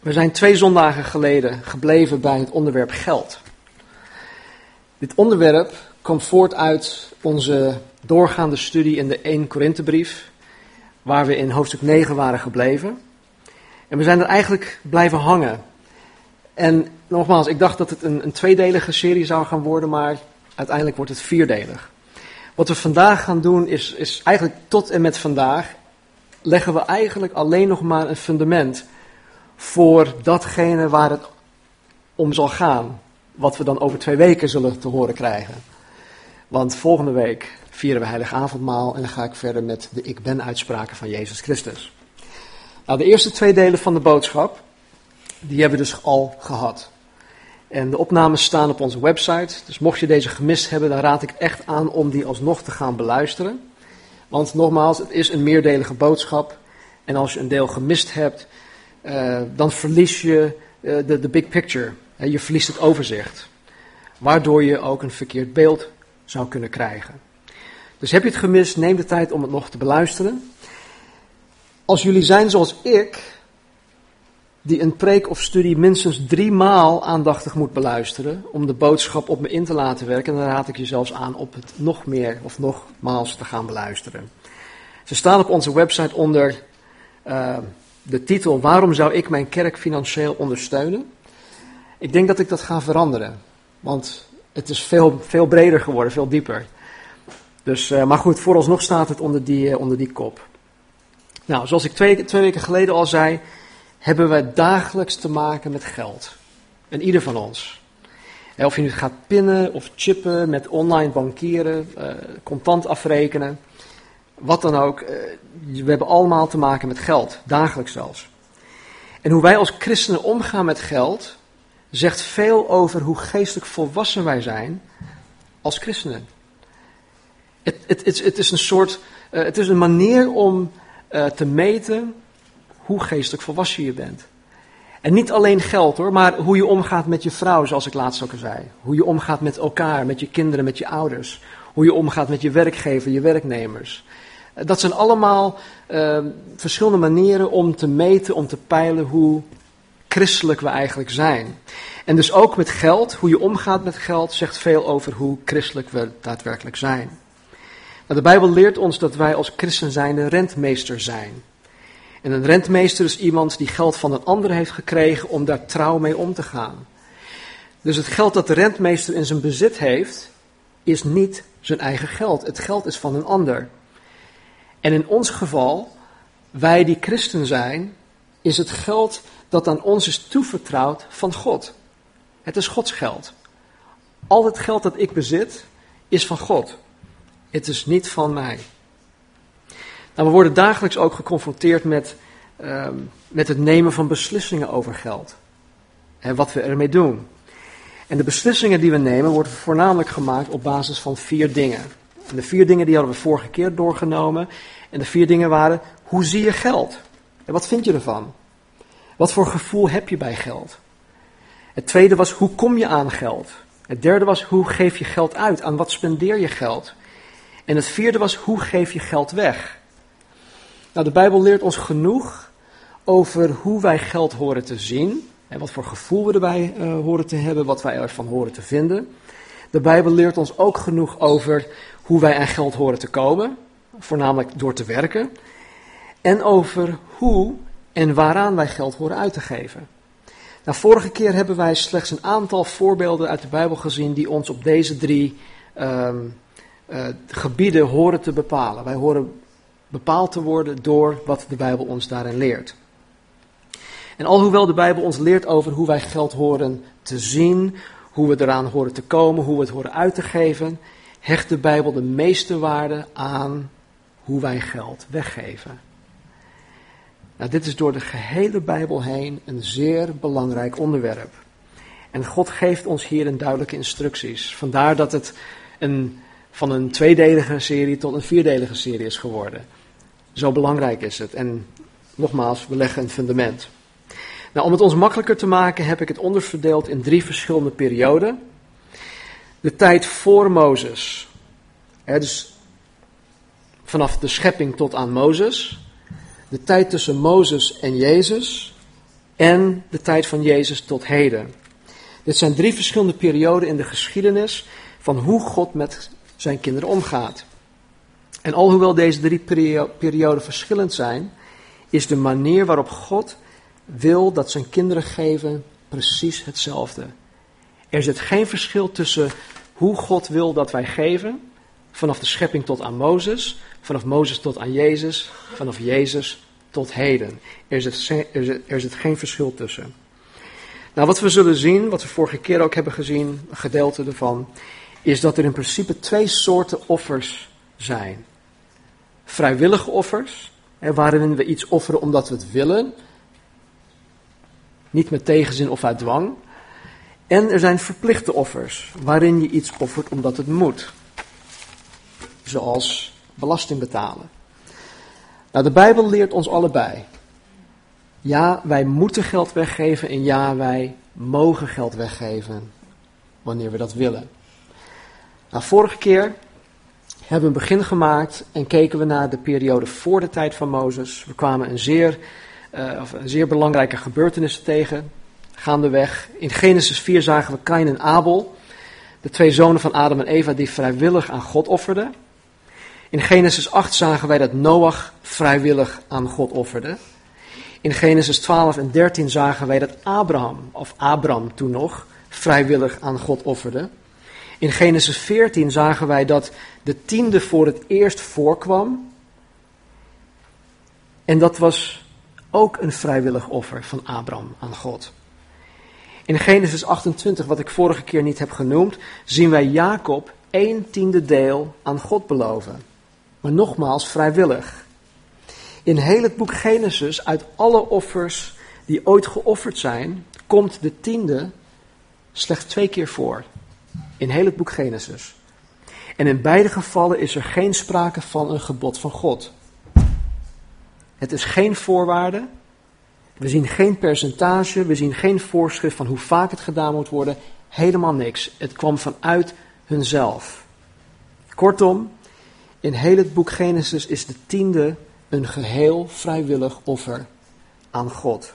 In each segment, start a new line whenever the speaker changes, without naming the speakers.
We zijn twee zondagen geleden gebleven bij het onderwerp geld. Dit onderwerp komt voort uit onze doorgaande studie in de 1 Korinthebrief, waar we in hoofdstuk 9 waren gebleven. En we zijn er eigenlijk blijven hangen. En nogmaals, ik dacht dat het een, een tweedelige serie zou gaan worden, maar uiteindelijk wordt het vierdelig. Wat we vandaag gaan doen is, is eigenlijk tot en met vandaag leggen we eigenlijk alleen nog maar een fundament voor datgene waar het om zal gaan. Wat we dan over twee weken zullen te horen krijgen. Want volgende week vieren we Heilig Avondmaal en dan ga ik verder met de Ik Ben uitspraken van Jezus Christus. Nou, de eerste twee delen van de boodschap, die hebben we dus al gehad. En de opnames staan op onze website, dus mocht je deze gemist hebben, dan raad ik echt aan om die alsnog te gaan beluisteren. Want nogmaals, het is een meerdelige boodschap. En als je een deel gemist hebt, uh, dan verlies je uh, de, big picture. je verliest het overzicht. Waardoor je ook een verkeerd beeld zou kunnen krijgen. Dus heb je het gemist, neem de tijd om het nog te beluisteren. Als jullie zijn zoals ik, die een preek of studie minstens drie maal aandachtig moet beluisteren om de boodschap op me in te laten werken, dan raad ik je zelfs aan op het nog meer of nogmaals te gaan beluisteren. Ze staan op onze website onder uh, de titel Waarom zou ik mijn kerk financieel ondersteunen? Ik denk dat ik dat ga veranderen, want het is veel, veel breder geworden, veel dieper. Dus, uh, maar goed, vooralsnog staat het onder die, uh, onder die kop. Nou, zoals ik twee, twee weken geleden al zei, hebben wij dagelijks te maken met geld. En ieder van ons. Of je nu gaat pinnen of chippen met online bankieren, uh, contant afrekenen, wat dan ook. Uh, we hebben allemaal te maken met geld, dagelijks zelfs. En hoe wij als christenen omgaan met geld, zegt veel over hoe geestelijk volwassen wij zijn als christenen. Het, het, het, het is een soort, uh, het is een manier om te meten hoe geestelijk volwassen je bent. En niet alleen geld hoor, maar hoe je omgaat met je vrouw, zoals ik laatst ook al zei. Hoe je omgaat met elkaar, met je kinderen, met je ouders. Hoe je omgaat met je werkgever, je werknemers. Dat zijn allemaal uh, verschillende manieren om te meten, om te peilen hoe christelijk we eigenlijk zijn. En dus ook met geld, hoe je omgaat met geld, zegt veel over hoe christelijk we daadwerkelijk zijn. Nou, de Bijbel leert ons dat wij als christen zijn de rentmeester zijn. En een rentmeester is iemand die geld van een ander heeft gekregen om daar trouw mee om te gaan. Dus het geld dat de rentmeester in zijn bezit heeft, is niet zijn eigen geld. Het geld is van een ander. En in ons geval, wij die christen zijn, is het geld dat aan ons is toevertrouwd van God. Het is Gods geld. Al het geld dat ik bezit, is van God. Het is niet van mij. Nou, we worden dagelijks ook geconfronteerd met, uh, met het nemen van beslissingen over geld. En wat we ermee doen. En de beslissingen die we nemen worden voornamelijk gemaakt op basis van vier dingen. De vier dingen die hadden we vorige keer doorgenomen. En de vier dingen waren, hoe zie je geld? En wat vind je ervan? Wat voor gevoel heb je bij geld? Het tweede was, hoe kom je aan geld? Het derde was, hoe geef je geld uit? Aan wat spendeer je geld? En het vierde was, hoe geef je geld weg? Nou, de Bijbel leert ons genoeg over hoe wij geld horen te zien. En wat voor gevoel we erbij uh, horen te hebben, wat wij ervan horen te vinden. De Bijbel leert ons ook genoeg over hoe wij aan geld horen te komen, voornamelijk door te werken. En over hoe en waaraan wij geld horen uit te geven. Nou, vorige keer hebben wij slechts een aantal voorbeelden uit de Bijbel gezien die ons op deze drie um, uh, gebieden horen te bepalen. Wij horen bepaald te worden door wat de Bijbel ons daarin leert. En alhoewel de Bijbel ons leert over hoe wij geld horen te zien, hoe we eraan horen te komen, hoe we het horen uit te geven, hecht de Bijbel de meeste waarde aan hoe wij geld weggeven. Nou, dit is door de gehele Bijbel heen een zeer belangrijk onderwerp. En God geeft ons hierin duidelijke instructies. Vandaar dat het een, van een tweedelige serie tot een vierdelige serie is geworden. Zo belangrijk is het. En nogmaals, we leggen een fundament. Nou, om het ons makkelijker te maken heb ik het onderverdeeld in drie verschillende perioden. De tijd voor Mozes. dus vanaf de schepping tot aan Mozes. De tijd tussen Mozes en Jezus. en de tijd van Jezus tot heden. Dit zijn drie verschillende perioden in de geschiedenis van hoe God met zijn kinderen omgaat. En alhoewel deze drie perioden verschillend zijn, is de manier waarop God wil dat zijn kinderen geven precies hetzelfde. Er zit geen verschil tussen hoe God wil dat wij geven, vanaf de schepping tot aan Mozes, vanaf Mozes tot aan Jezus, vanaf Jezus tot heden. Er zit, er zit, er geen verschil tussen. Nou, wat we zullen zien, wat we vorige keer ook hebben gezien, een gedeelte ervan, is dat er in principe twee soorten offers zijn. Vrijwillige offers, waarin we iets offeren omdat we het willen, niet met tegenzin of uit dwang. En er zijn verplichte offers, waarin je iets offert omdat het moet. Zoals belasting betalen. Nou, de Bijbel leert ons allebei. Ja, wij moeten geld weggeven en ja, wij mogen geld weggeven wanneer we dat willen. Nou, vorige keer hebben we een begin gemaakt en keken we naar de periode voor de tijd van Mozes. We kwamen een zeer, uh, of een zeer belangrijke gebeurtenis tegen, gaandeweg. In Genesis 4 zagen we Kain en Abel, de twee zonen van Adam en Eva, die vrijwillig aan God offerden. In Genesis 8 zagen wij dat Noach vrijwillig aan God offerde. In Genesis 12 en 13 zagen wij dat Abraham, of Abram toen nog, vrijwillig aan God offerde. In Genesis 14 zagen wij dat de tiende voor het eerst voorkwam. En dat was ook een vrijwillig offer van Abraham aan God. In Genesis 28, wat ik vorige keer niet heb genoemd, zien wij Jacob één tiende deel aan God beloven. Maar nogmaals, vrijwillig. In heel het boek Genesis, uit alle offers die ooit geofferd zijn, komt de tiende slechts twee keer voor. In heel het boek Genesis. En in beide gevallen is er geen sprake van een gebod van God. Het is geen voorwaarde. We zien geen percentage. We zien geen voorschrift van hoe vaak het gedaan moet worden. Helemaal niks. Het kwam vanuit hunzelf. Kortom, in heel het boek Genesis is de tiende een geheel vrijwillig offer aan God.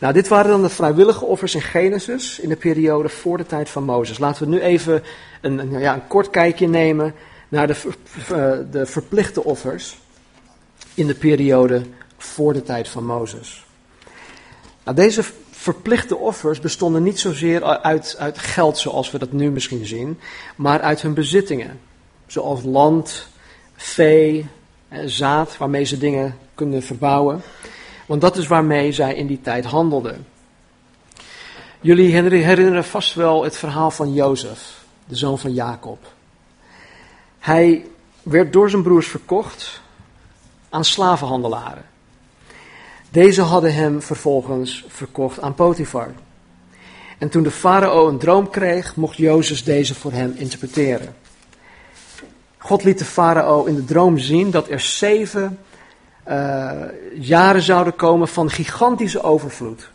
Nou, dit waren dan de vrijwillige offers in Genesis in de periode voor de tijd van Mozes. Laten we nu even een, ja, een kort kijkje nemen naar de, eh, de verplichte offers in de periode voor de tijd van Mozes. Nou, deze verplichte offers bestonden niet zozeer uit, uit geld zoals we dat nu misschien zien, maar uit hun bezittingen. Zoals land, vee, zaad waarmee ze dingen kunnen verbouwen. Want dat is waarmee zij in die tijd handelden. Jullie herinneren vast wel het verhaal van Jozef, de zoon van Jacob. Hij werd door zijn broers verkocht aan slavenhandelaren. Deze hadden hem vervolgens verkocht aan Potifar. En toen de farao een droom kreeg, mocht Jozef deze voor hem interpreteren. God liet de farao in de droom zien dat er zeven uh, jaren zouden komen van gigantische overvloed.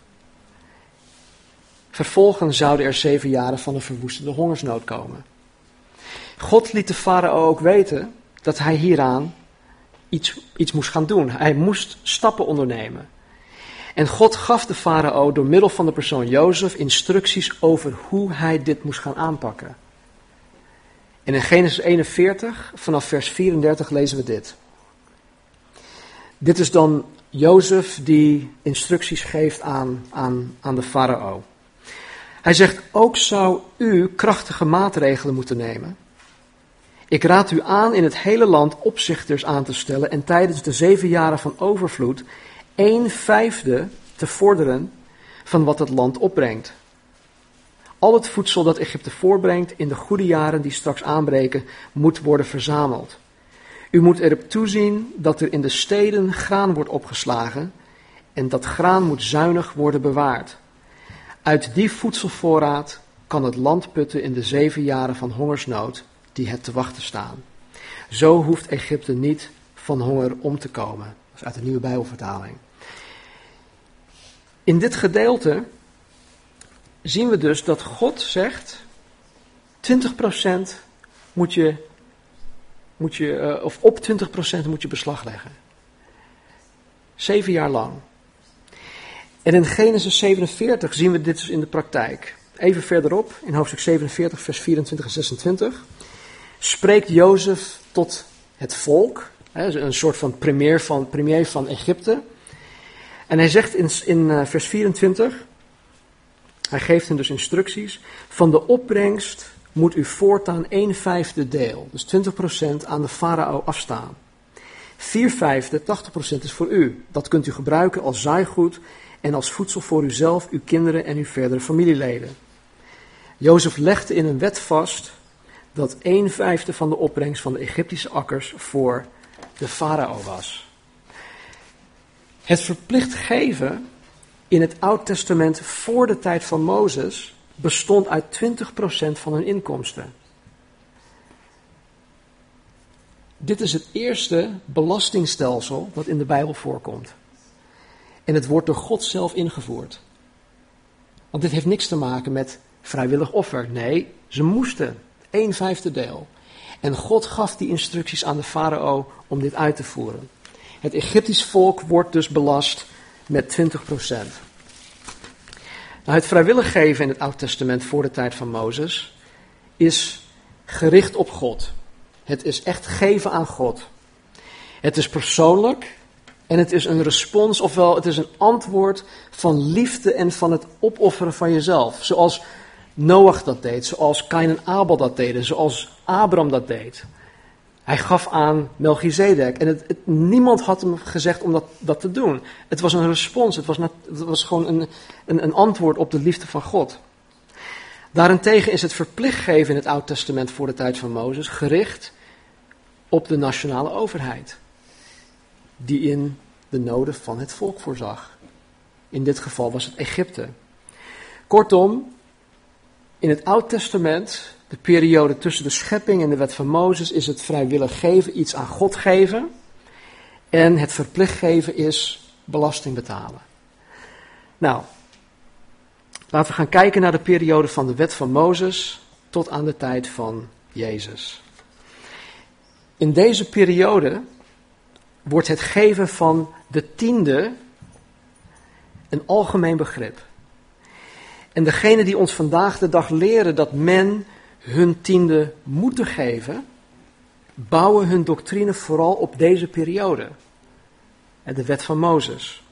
Vervolgens zouden er zeven jaren van een verwoestende hongersnood komen. God liet de farao ook weten dat hij hieraan iets, iets moest gaan doen. Hij moest stappen ondernemen. En God gaf de farao door middel van de persoon Jozef instructies over hoe hij dit moest gaan aanpakken. En in Genesis 41, vanaf vers 34, lezen we dit. Dit is dan Jozef die instructies geeft aan, aan, aan de farao. Hij zegt, ook zou u krachtige maatregelen moeten nemen. Ik raad u aan in het hele land opzichters aan te stellen en tijdens de zeven jaren van overvloed een vijfde te vorderen van wat het land opbrengt. Al het voedsel dat Egypte voorbrengt in de goede jaren die straks aanbreken, moet worden verzameld. U moet erop toezien dat er in de steden graan wordt opgeslagen en dat graan moet zuinig worden bewaard. Uit die voedselvoorraad kan het land putten in de zeven jaren van hongersnood die het te wachten staan. Zo hoeft Egypte niet van honger om te komen. Dat is uit de nieuwe Bijbelvertaling. In dit gedeelte zien we dus dat God zegt: 20% moet je, moet je uh, of op 20% moet je beslag leggen. Zeven jaar lang. En in Genesis 47 zien we dit dus in de praktijk. Even verderop, in hoofdstuk 47, vers 24 en 26, spreekt Jozef tot het volk, een soort van premier van, premier van Egypte. En hij zegt in, in eh, vers 24, hij geeft hen dus instructies, van de opbrengst moet u voortaan 1 vijfde deel, dus 20% aan de farao afstaan. 4 vijfde, 80% is voor u. Dat kunt u gebruiken als zaaigoed en als voedsel voor uzelf, uw kinderen en uw verdere familieleden. Jozef legde in een wet vast dat 1 vijfde van de opbrengst van de Egyptische akkers voor de farao was. Het verplicht geven in het Oud Testament voor de tijd van Mozes bestond uit 20% van hun inkomsten. Dit is het eerste belastingstelsel dat in de Bijbel voorkomt. En het wordt door God zelf ingevoerd. Want dit heeft niks te maken met vrijwillig offer. Nee, ze moesten. Een vijfde deel. En God gaf die instructies aan de farao om dit uit te voeren. Het Egyptisch volk wordt dus belast met 20% Nou, het vrijwillig geven in het Oude Testament voor de tijd van Mozes is gericht op God. Het is echt geven aan God. Het is persoonlijk en het is een respons, ofwel het is een antwoord van liefde en van het opofferen van jezelf. Zoals Noach dat deed, zoals Kain en Abel dat deden, zoals Abraham dat deed. Hij gaf aan Melchizedek en het, niemand had hem gezegd om dat, dat te doen. Het was een respons, het was, was gewoon een, een, een antwoord op de liefde van God. Daarentegen is het verplicht geven in het Oude Testament voor de tijd van Mozes gericht op de nationale overheid, die in de noden van het volk voorzag. In dit geval was het Egypte. Kortom, in het Oud Testament, de periode tussen de schepping en de wet van Mozes, is het vrijwillig geven, iets aan God geven. En het verplicht geven is belasting betalen. Nou, laten we gaan kijken naar de periode van de wet van Mozes tot aan de tijd van Jezus. In deze periode wordt het geven van de tiende een algemeen begrip. En degene die ons vandaag de dag leren dat men hun tiende moeten geven, bouwen hun doctrine vooral op deze periode. De wet van Mozes.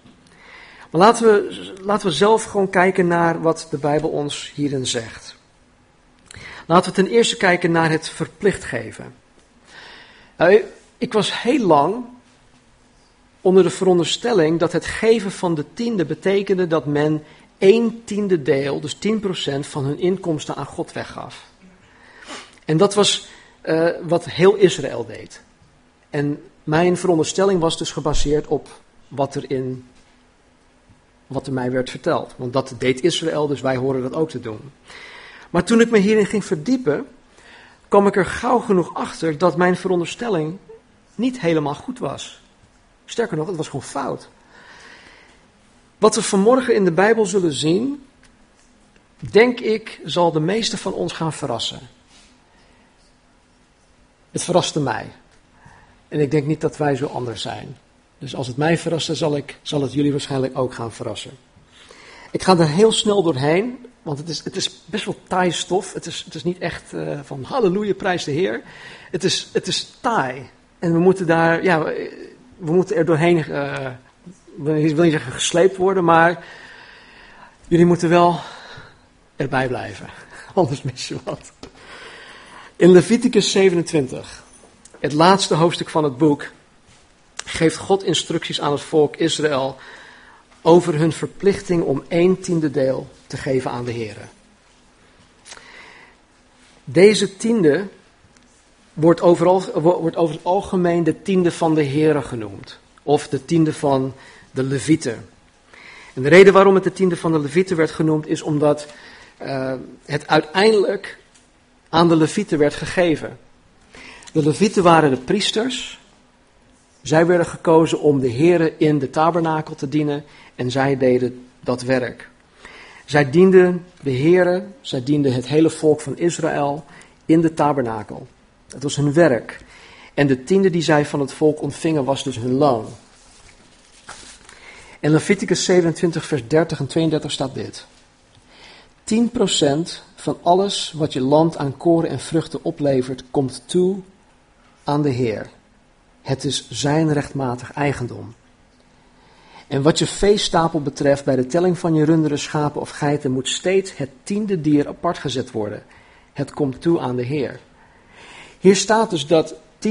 Maar laten we, laten we zelf gewoon kijken naar wat de Bijbel ons hierin zegt. Laten we ten eerste kijken naar het verplicht geven. Nou, ik was heel lang onder de veronderstelling dat het geven van de tiende betekende dat men een tiende deel, dus 10% van hun inkomsten aan God weggaf. En dat was uh, wat heel Israël deed. En mijn veronderstelling was dus gebaseerd op wat er in wat er mij werd verteld. Want dat deed Israël, dus wij horen dat ook te doen. Maar toen ik me hierin ging verdiepen, kwam ik er gauw genoeg achter dat mijn veronderstelling niet helemaal goed was. Sterker nog, het was gewoon fout. Wat we vanmorgen in de Bijbel zullen zien, denk ik, zal de meeste van ons gaan verrassen. Het verraste mij. En ik denk niet dat wij zo anders zijn. Dus als het mij verraste, zal, ik, zal het jullie waarschijnlijk ook gaan verrassen. Ik ga er heel snel doorheen, want het is, het is best wel taai stof. Het is, het is niet echt uh, van halleluja, prijs de Heer. Het is, het is taai. En we moeten daar, ja, we moeten er doorheen, uh, wil niet zeggen gesleept worden, maar jullie moeten wel erbij blijven. Anders mis je wat. In Leviticus 27, het laatste hoofdstuk van het boek, geeft God instructies aan het volk Israël over hun verplichting om een tiende deel te geven aan de Heer. Deze tiende wordt, overal, wordt over het algemeen de tiende van de Heer genoemd. Of de tiende van de Levieten. En de reden waarom het de tiende van de Levieten werd genoemd is omdat uh, het uiteindelijk aan de Levieten werd gegeven. De Levieten waren de priesters. Zij werden gekozen om de Heren in de tabernakel te dienen en zij deden dat werk. Zij dienden de Heren, zij dienden het hele volk van Israël in de tabernakel. Het was hun werk. En de tiende die zij van het volk ontvingen was dus hun loon. In Leviticus 27, vers 30 en 32 staat dit. 10% van alles wat je land aan koren en vruchten oplevert, komt toe aan de Heer. Het is zijn rechtmatig eigendom. En wat je veestapel betreft, bij de telling van je runderen, schapen of geiten, moet steeds het tiende dier apart gezet worden. Het komt toe aan de Heer. Hier staat dus dat 10%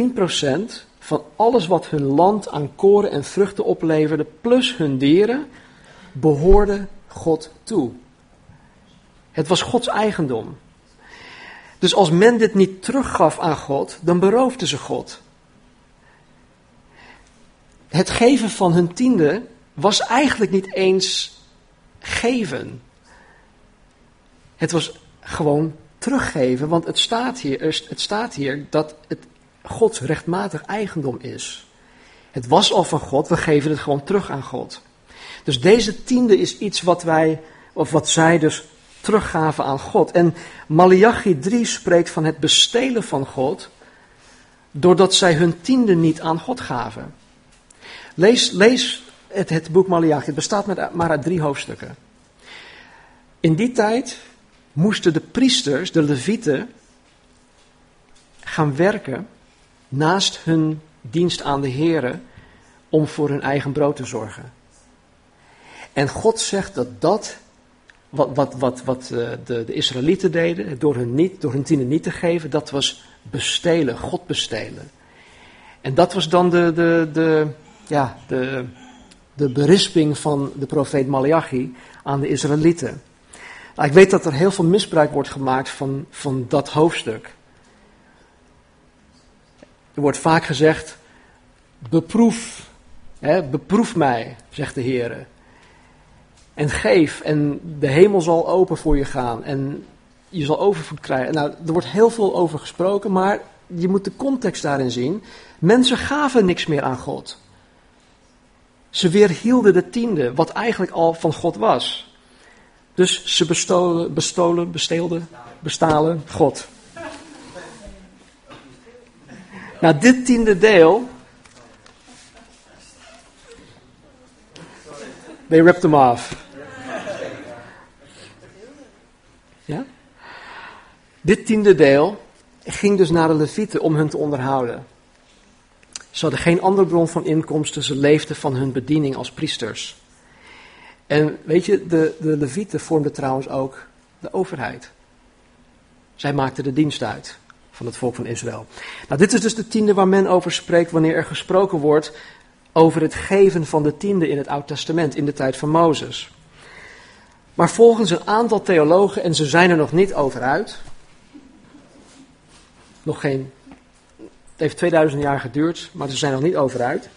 van alles wat hun land aan koren en vruchten opleverde, plus hun dieren, behoorde God toe. Het was Gods eigendom. Dus als men dit niet teruggaf aan God, dan beroofden ze God. Het geven van hun tiende was eigenlijk niet eens geven. Het was gewoon teruggeven, want het staat hier, het staat hier dat het Gods rechtmatig eigendom is. Het was al van God, we geven het gewoon terug aan God. Dus deze tiende is iets wat wij, of wat zij dus teruggaven aan God. En Malachi 3 spreekt van het bestelen van God, doordat zij hun tiende niet aan God gaven. Lees, lees het, het boek Malachi, het bestaat met, maar uit drie hoofdstukken. In die tijd moesten de priesters, de levieten, gaan werken naast hun dienst aan de Here om voor hun eigen brood te zorgen. En God zegt dat dat, wat, wat, wat, wat eh, de, de Israëlieten deden, door hun, niet, door hun tienen niet te geven, dat was bestelen, God bestelen. En dat was dan de, de, de, ja, de, de berisping van de profeet Malachi aan de Israëlieten. Nou, ik weet dat er heel veel misbruik wordt gemaakt van, van dat hoofdstuk. Er wordt vaak gezegd, beproef, hè, beproef mij, zegt de Heer. En geef, en de hemel zal open voor je gaan, en je zal overvloed krijgen. Nou, er wordt heel veel over gesproken, maar je moet de context daarin zien. Mensen gaven niks meer aan God. Ze weerhielden de tiende, wat eigenlijk al van God was. Dus ze bestolen, bestolen, besteelden, bestalen God. Nou, dit tiende deel. They ripped them off. Ja? Dit tiende deel ging dus naar de Levieten om hun te onderhouden. Ze hadden geen andere bron van inkomsten, ze leefden van hun bediening als priesters. En weet je, de, de Levieten vormden trouwens ook de overheid. Zij maakten de dienst uit van het volk van Israël. Nou, dit is dus de tiende waar men over spreekt wanneer er gesproken wordt over het geven van de tiende in het Oud Testament, in de tijd van Mozes. Maar volgens een aantal theologen, en ze zijn er nog niet over uit, nog geen, het heeft 2000 jaar geduurd, maar ze zijn nog niet over uit.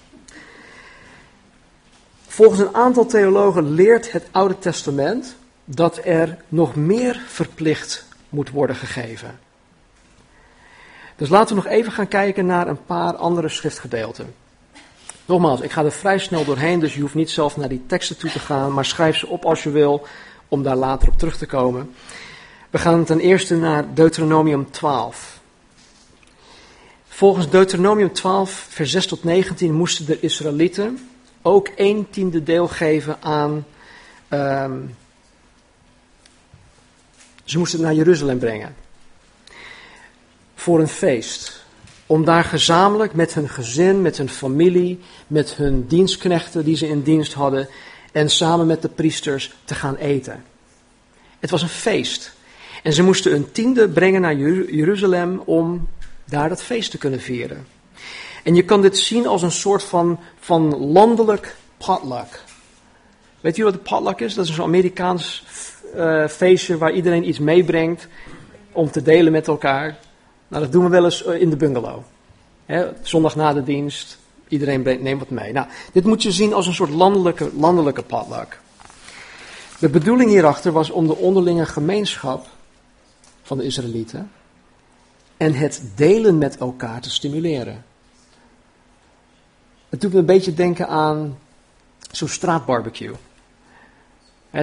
Volgens een aantal theologen leert het Oude Testament dat er nog meer verplicht moet worden gegeven. Dus laten we nog even gaan kijken naar een paar andere schriftgedeelten. Nogmaals, ik ga er vrij snel doorheen, dus je hoeft niet zelf naar die teksten toe te gaan, maar schrijf ze op als je wil, om daar later op terug te komen. We gaan ten eerste naar Deuteronomium 12. Volgens Deuteronomium 12, vers 6 tot 19 moesten de Israëlieten ook een tiende deel geven aan. Um, ze moesten het naar Jeruzalem brengen. Voor een feest. Om daar gezamenlijk met hun gezin, met hun familie, met hun dienstknechten die ze in dienst hadden. En samen met de priesters te gaan eten. Het was een feest. En ze moesten een tiende brengen naar Jeruzalem om daar dat feest te kunnen vieren. En je kan dit zien als een soort van, van landelijk potluck. Weet je wat een potluck is? Dat is een Amerikaans uh, feestje waar iedereen iets meebrengt om te delen met elkaar. Nou, dat doen we wel eens eh, in de bungalow. zondag na de dienst, iedereen neemt wat mee. Nou, dit moet je zien als een soort landelijke, landelijke. De bedoeling hierachter was om de onderlinge gemeenschap van de Israëlieten en het delen met elkaar te stimuleren. Het doet me een beetje denken aan zo'n straatbarbecue.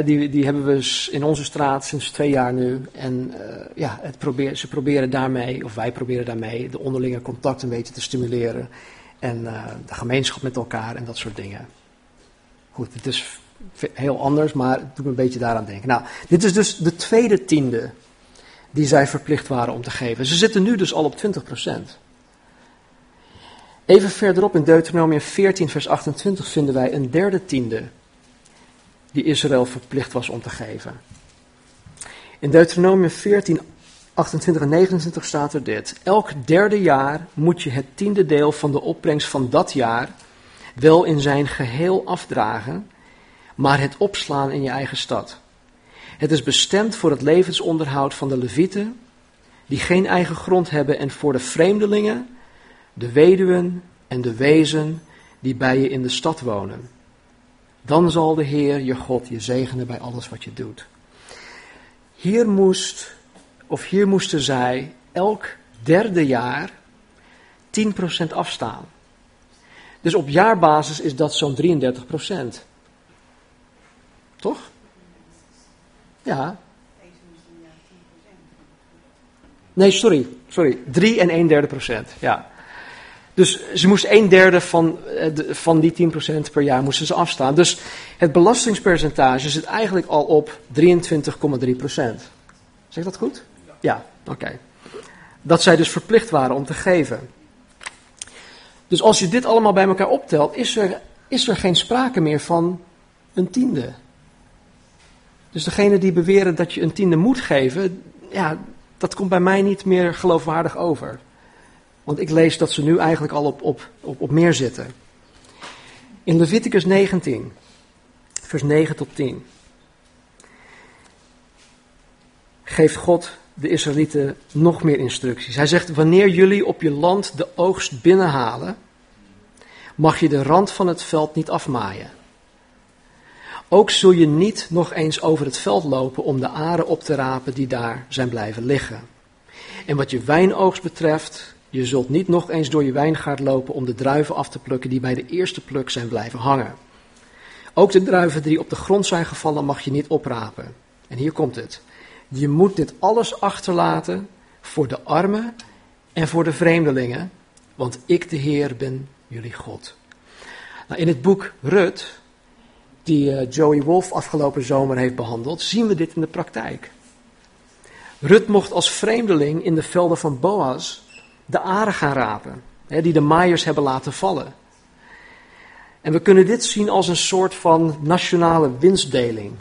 Die, die hebben we in onze straat sinds twee jaar nu. En uh, ja, het ze proberen daarmee, of wij proberen daarmee, de onderlinge contact een beetje te stimuleren. En uh, de gemeenschap met elkaar en dat soort dingen. Goed, het is heel anders, maar het doet me een beetje daaraan denken. Nou, dit is dus de tweede tiende die zij verplicht waren om te geven. Ze zitten nu dus al op 20%. Even verderop in Deuteronomium 14, vers 28 vinden wij een derde tiende die Israël verplicht was om te geven. In Deuteronomium 14, 28 en 29 staat er dit. Elk derde jaar moet je het tiende deel van de opbrengst van dat jaar wel in zijn geheel afdragen, maar het opslaan in je eigen stad. Het is bestemd voor het levensonderhoud van de levieten, die geen eigen grond hebben, en voor de vreemdelingen, de weduwen en de wezen die bij je in de stad wonen. Dan zal de Heer je God je zegenen bij alles wat je doet. Hier moest, of hier moesten zij elk derde jaar 10% afstaan. Dus op jaarbasis is dat zo'n 33%. Toch? Ja. Nee, sorry. Sorry. 3 en 1 derde procent. Ja. Dus ze moest een derde van, eh, van die 10% per jaar moesten ze afstaan. Dus het belastingspercentage zit eigenlijk al op 23,3%. Zeg dat goed? Ja, oké. Dat zij dus verplicht waren om te geven. Dus als je dit allemaal bij elkaar optelt, is er, is er geen sprake meer van een tiende. Dus degene die beweren dat je een tiende moet geven, ja, dat komt bij mij niet meer geloofwaardig over. Want ik lees dat ze nu eigenlijk al op, op, op, op meer zitten. In Leviticus 19, vers 9 tot 10, geeft God de Israëlieten nog meer instructies. Hij zegt: Wanneer jullie op je land de oogst binnenhalen, mag je de rand van het veld niet afmaaien. Ook zul je niet nog eens over het veld lopen om de aren op te rapen die daar zijn blijven liggen. En wat je wijnoogst betreft, je zult niet nog eens door je wijngaard lopen om de druiven af te plukken die bij de eerste pluk zijn blijven hangen. Ook de druiven die op de grond zijn gevallen mag je niet oprapen. En hier komt het. Je moet dit alles achterlaten voor de armen en voor de vreemdelingen, want ik de Heer ben jullie God. Nou, in het boek Rut, die uh, Joey Wolf afgelopen zomer heeft behandeld, zien we dit in de praktijk. Rut mocht als vreemdeling in de velden van Boas de aren gaan rapen, hè, die de maaiers hebben laten vallen. En we kunnen dit zien als een soort van nationale winstdeling.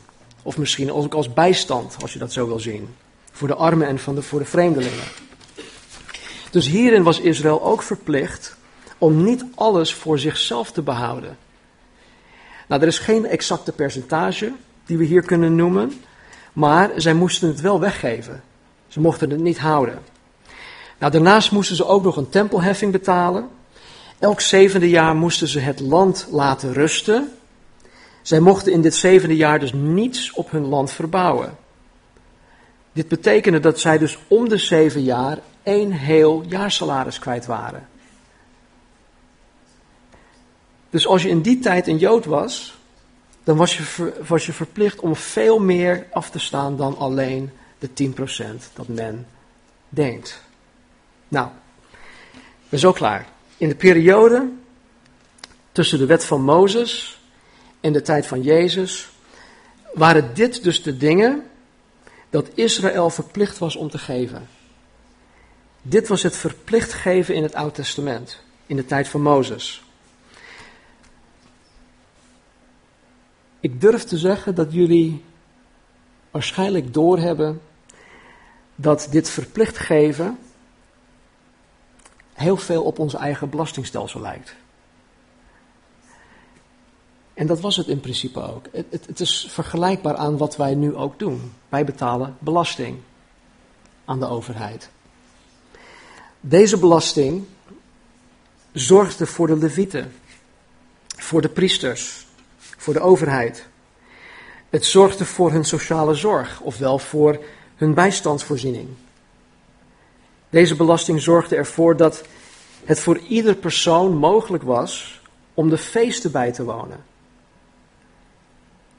Of misschien ook als bijstand, als je dat zo wil zien. Voor de armen en van de, voor de vreemdelingen. Dus hierin was Israël ook verplicht om niet alles voor zichzelf te behouden. Nou, er is geen exacte percentage die we hier kunnen noemen, maar zij moesten het wel weggeven. Ze mochten het niet houden. Nou, daarnaast moesten ze ook nog een tempelheffing betalen. Elk zevende jaar moesten ze het land laten rusten. Zij mochten in dit zevende jaar dus niets op hun land verbouwen. Dit betekende dat zij dus om de zeven jaar één heel jaarsalaris kwijt waren. Dus als je in die tijd een Jood was, dan was je, was je verplicht om veel meer af te staan dan alleen de 10% dat men denkt. Nou, we zijn zo klaar. In de periode tussen de wet van Mozes en de tijd van Jezus waren dit dus de dingen dat Israël verplicht was om te geven. Dit was het verplicht geven in het Oude Testament, in de tijd van Mozes. Ik durf te zeggen dat jullie waarschijnlijk doorhebben dat dit verplicht geven heel veel op ons eigen belastingstelsel lijkt. En dat was het in principe ook. Het, het, het, is vergelijkbaar aan wat wij nu ook doen. Wij betalen belasting aan de overheid. Deze belasting zorgde voor de levieten, voor de priesters, voor de overheid. Het zorgde voor hun sociale zorg, ofwel voor hun bijstandsvoorziening. Deze belasting zorgde ervoor dat het voor ieder persoon mogelijk was om de feesten bij te wonen.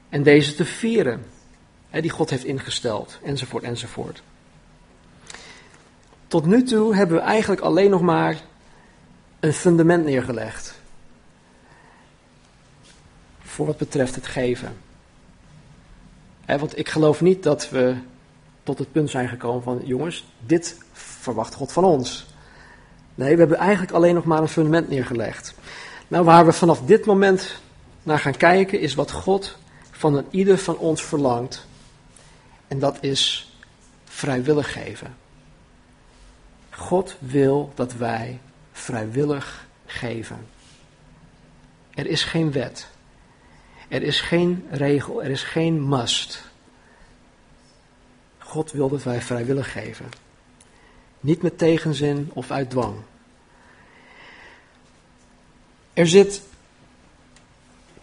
En deze te vieren, die God heeft ingesteld, enzovoort, enzovoort. Tot nu toe hebben we eigenlijk alleen nog maar een fundament neergelegd voor wat betreft het geven. want ik geloof niet dat we tot het punt zijn gekomen van, jongens, dit verwacht God van ons. Nee, we hebben eigenlijk alleen nog maar een fundament neergelegd. Nou, waar we vanaf dit moment naar gaan kijken, is wat God van een ieder van ons verlangt. En dat is vrijwillig geven. God wil dat wij vrijwillig geven. Er is geen wet. Er is geen regel. Er is geen must. God wil dat wij vrijwillig geven. Niet met tegenzin of uit dwang. Er zit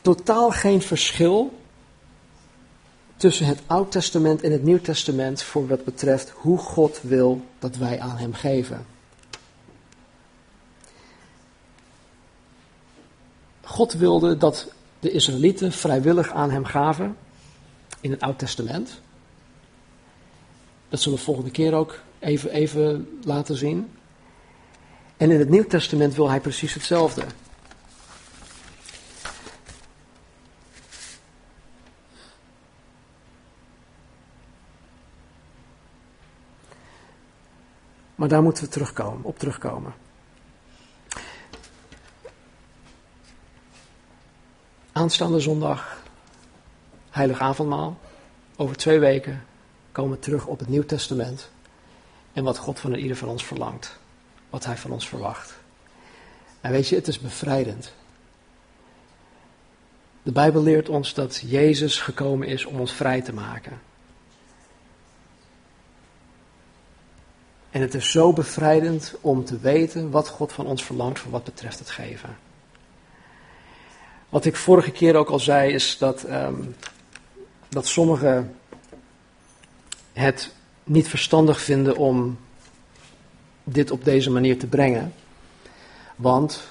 totaal geen verschil tussen het Oud Testament en het Nieuw Testament voor wat betreft hoe God wil dat wij aan Hem geven. God wilde dat de Israëlieten vrijwillig aan Hem gaven in het Oud Testament. Dat zullen we volgende keer ook even, even laten zien. En in het Nieuw Testament wil Hij precies hetzelfde. Maar daar moeten we terugkomen, op terugkomen. Aanstaande zondag, heilig avondmaal. Over twee weken komen we terug op het Nieuw Testament. En wat God van ieder van ons verlangt. Wat Hij van ons verwacht. En weet je, het is bevrijdend. De Bijbel leert ons dat Jezus gekomen is om ons vrij te maken. En het is zo bevrijdend om te weten wat God van ons verlangt voor wat betreft het geven. Wat ik vorige keer ook al zei, is dat, um, dat sommigen het niet verstandig vinden om dit op deze manier te brengen. Want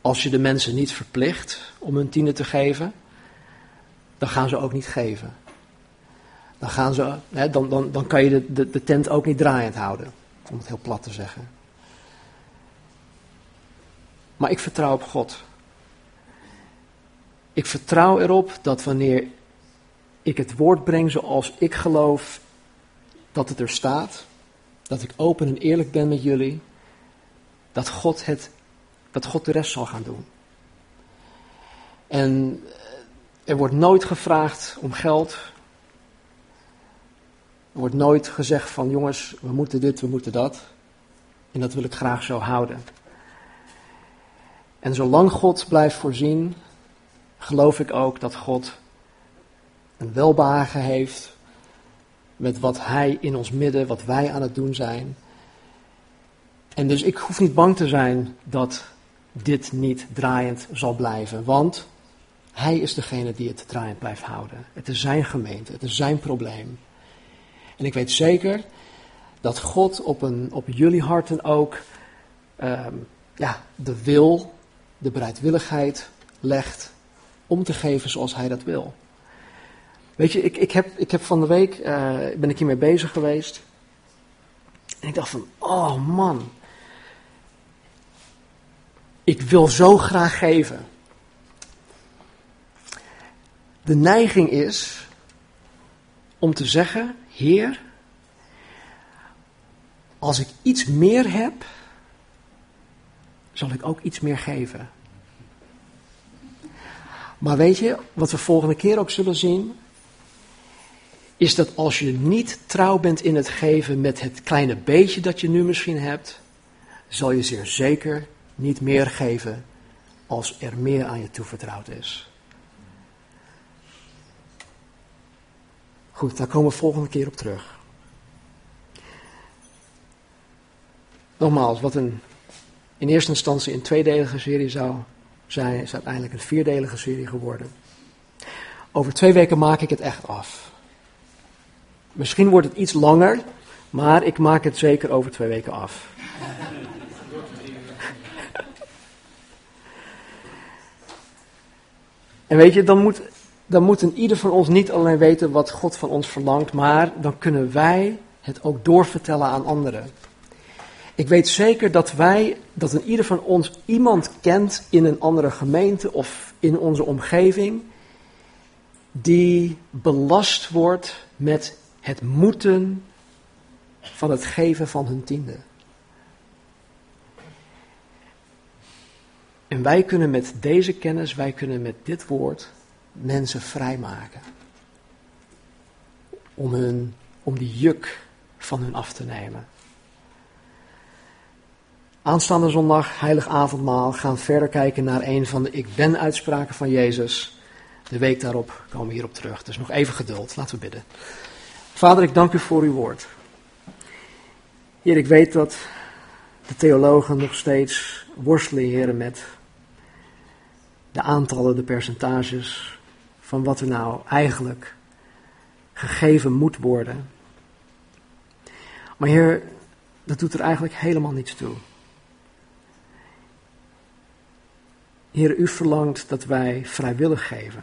als je de mensen niet verplicht om hun tiende te geven, dan gaan ze ook niet geven dan, gaan ze, hè, dan, dan, dan kan je de, de, de tent ook niet draaiend houden. Om het heel plat te zeggen. Maar ik vertrouw op God. Ik vertrouw erop dat wanneer ik het woord breng zoals ik geloof dat het er staat, dat ik open en eerlijk ben met jullie, dat God, het, dat God de rest zal gaan doen. En er wordt nooit gevraagd om geld, er wordt nooit gezegd van jongens, we moeten dit, we moeten dat. En dat wil ik graag zo houden. En zolang God blijft voorzien, geloof ik ook dat God een welbehagen heeft met wat Hij in ons midden, wat wij aan het doen zijn. En dus ik hoef niet bang te zijn dat dit niet draaiend zal blijven, want Hij is degene die het draaiend blijft houden. Het is Zijn gemeente, het is Zijn probleem. En ik weet zeker dat God op, een, op jullie harten ook ehm, ja, de wil, de bereidwilligheid legt om te geven zoals Hij dat wil. Weet je, ik, ik, heb, ik heb van de week, uh, ben ik hiermee bezig geweest. En ik dacht van, oh man, ik wil zo graag geven. De neiging is om te zeggen, Heer, als ik iets meer heb, zal ik ook iets meer geven. Maar weet je, wat we volgende keer ook zullen zien, is dat als je niet trouw bent in het geven met het kleine beetje dat je nu misschien hebt, zal je zeer zeker niet meer geven als er meer aan je toevertrouwd is. Goed, daar komen we volgende keer op terug. Nogmaals, wat een, in eerste instantie een tweedelige serie zou zijn, is uiteindelijk een vierdelige serie geworden. Over twee weken maak ik het echt af. Misschien wordt het iets langer, maar ik maak het zeker over twee weken af. en weet je, dan moet dan moet een ieder van ons niet alleen weten wat God van ons verlangt, maar dan kunnen wij het ook doorvertellen aan anderen. Ik weet zeker dat wij, dat een ieder van ons iemand kent in een andere gemeente of in onze omgeving die belast wordt met het moeten van het geven van hun tiende. En wij kunnen met deze kennis, wij kunnen met dit woord mensen vrijmaken. Om, hun, om die juk van hun af te nemen. Aanstaande zondag, heilig avondmaal, gaan verder kijken naar een van de ik ben uitspraken van Jezus. De week daarop komen we hierop terug. Dus nog even geduld, laten we bidden. Vader, ik dank u voor uw woord. Heer, ik weet dat de theologen nog steeds worstelen, heren, met de aantallen, de percentages van wat er nou eigenlijk gegeven moet worden. Maar Heer, dat doet er eigenlijk helemaal niets toe. Heer, u verlangt dat wij vrijwillig geven.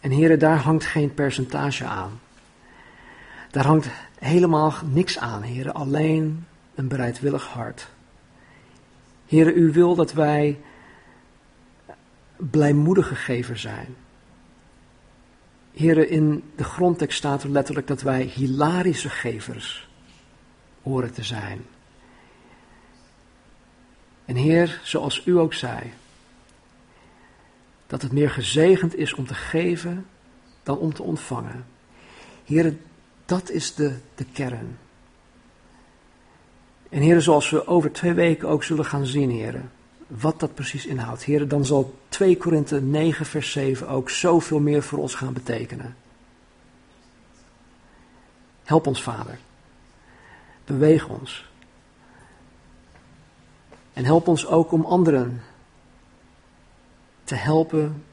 En Heer, daar hangt geen percentage aan. Daar hangt helemaal niks aan, Heer, alleen een bereidwillig hart. Heer, u wil dat wij blijmoedige gevers zijn. Heren, in de grondtekst staat er letterlijk dat wij hilarische gevers horen te zijn. En Heer, zoals u ook zei, dat het meer gezegend is om te geven dan om te ontvangen. Heren, dat is de, de kern. En heren, zoals we over twee weken ook zullen gaan zien, heren, wat dat precies inhoudt. Heren, dan zal 2 Korinthe 9 vers 7 ook zoveel meer voor ons gaan betekenen. Help ons, Vader. Beweeg ons. En help ons ook om anderen te helpen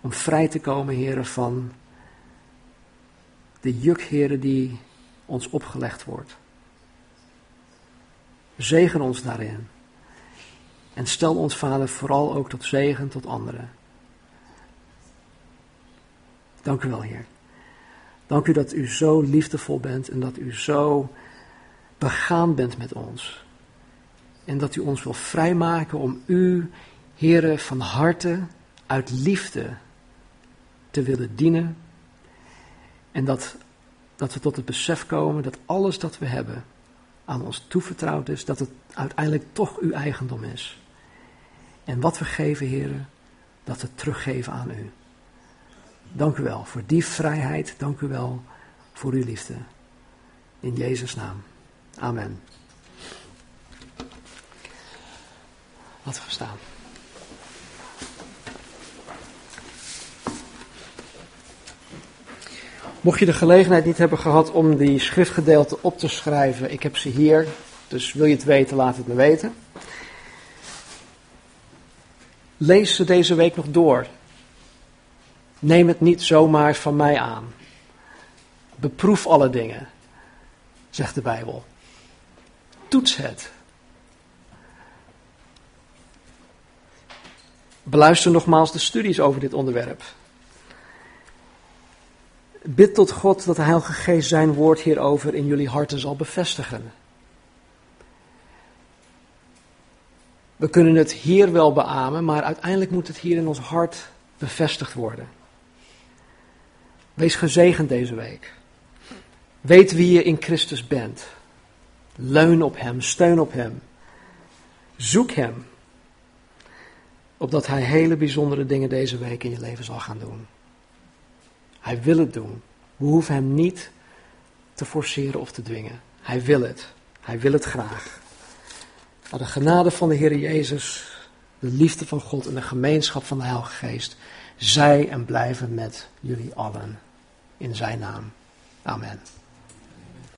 om vrij te komen, heren, van de juk, heren, die ons opgelegd wordt. Zegen ons daarin. En stel ons, Vader, vooral ook tot zegen tot anderen. Dank u wel, Heer. Dank u dat u zo liefdevol bent en dat u zo begaan bent met ons. En dat u ons wil vrijmaken om u, Heere, van harte, uit liefde te willen dienen. En dat, dat we tot het besef komen dat alles dat we hebben aan ons toevertrouwd is, dat het uiteindelijk toch uw eigendom is. En wat we geven, heren, dat we teruggeven aan u. Dank u wel voor die vrijheid. Dank u wel voor uw liefde. In Jezus' naam. Amen. Laten we staan. Mocht je de gelegenheid niet hebben gehad om die schriftgedeelte op te schrijven, ik heb ze hier. Dus wil je het weten, laat het me weten. Lees ze deze week nog door. Neem het niet zomaar van mij aan. Beproef alle dingen, zegt de Bijbel. Toets het. Beluister nogmaals de studies over dit onderwerp. Bid tot God dat de Heilige Geest zijn woord hierover in jullie harten zal bevestigen. We kunnen het hier wel beamen, maar uiteindelijk moet het hier in ons hart bevestigd worden. Wees gezegend deze week. Weet wie je in Christus bent. Leun op Hem, steun op Hem. Zoek Hem, opdat Hij hele bijzondere dingen deze week in je leven zal gaan doen. Hij wil het doen. We hoeven Hem niet te forceren of te dwingen. Hij wil het. Hij wil het graag. Maar de genade van de Heer Jezus, de liefde van God en de gemeenschap van de Heilige Geest, zij en blijven met jullie allen. In Zijn naam. Amen.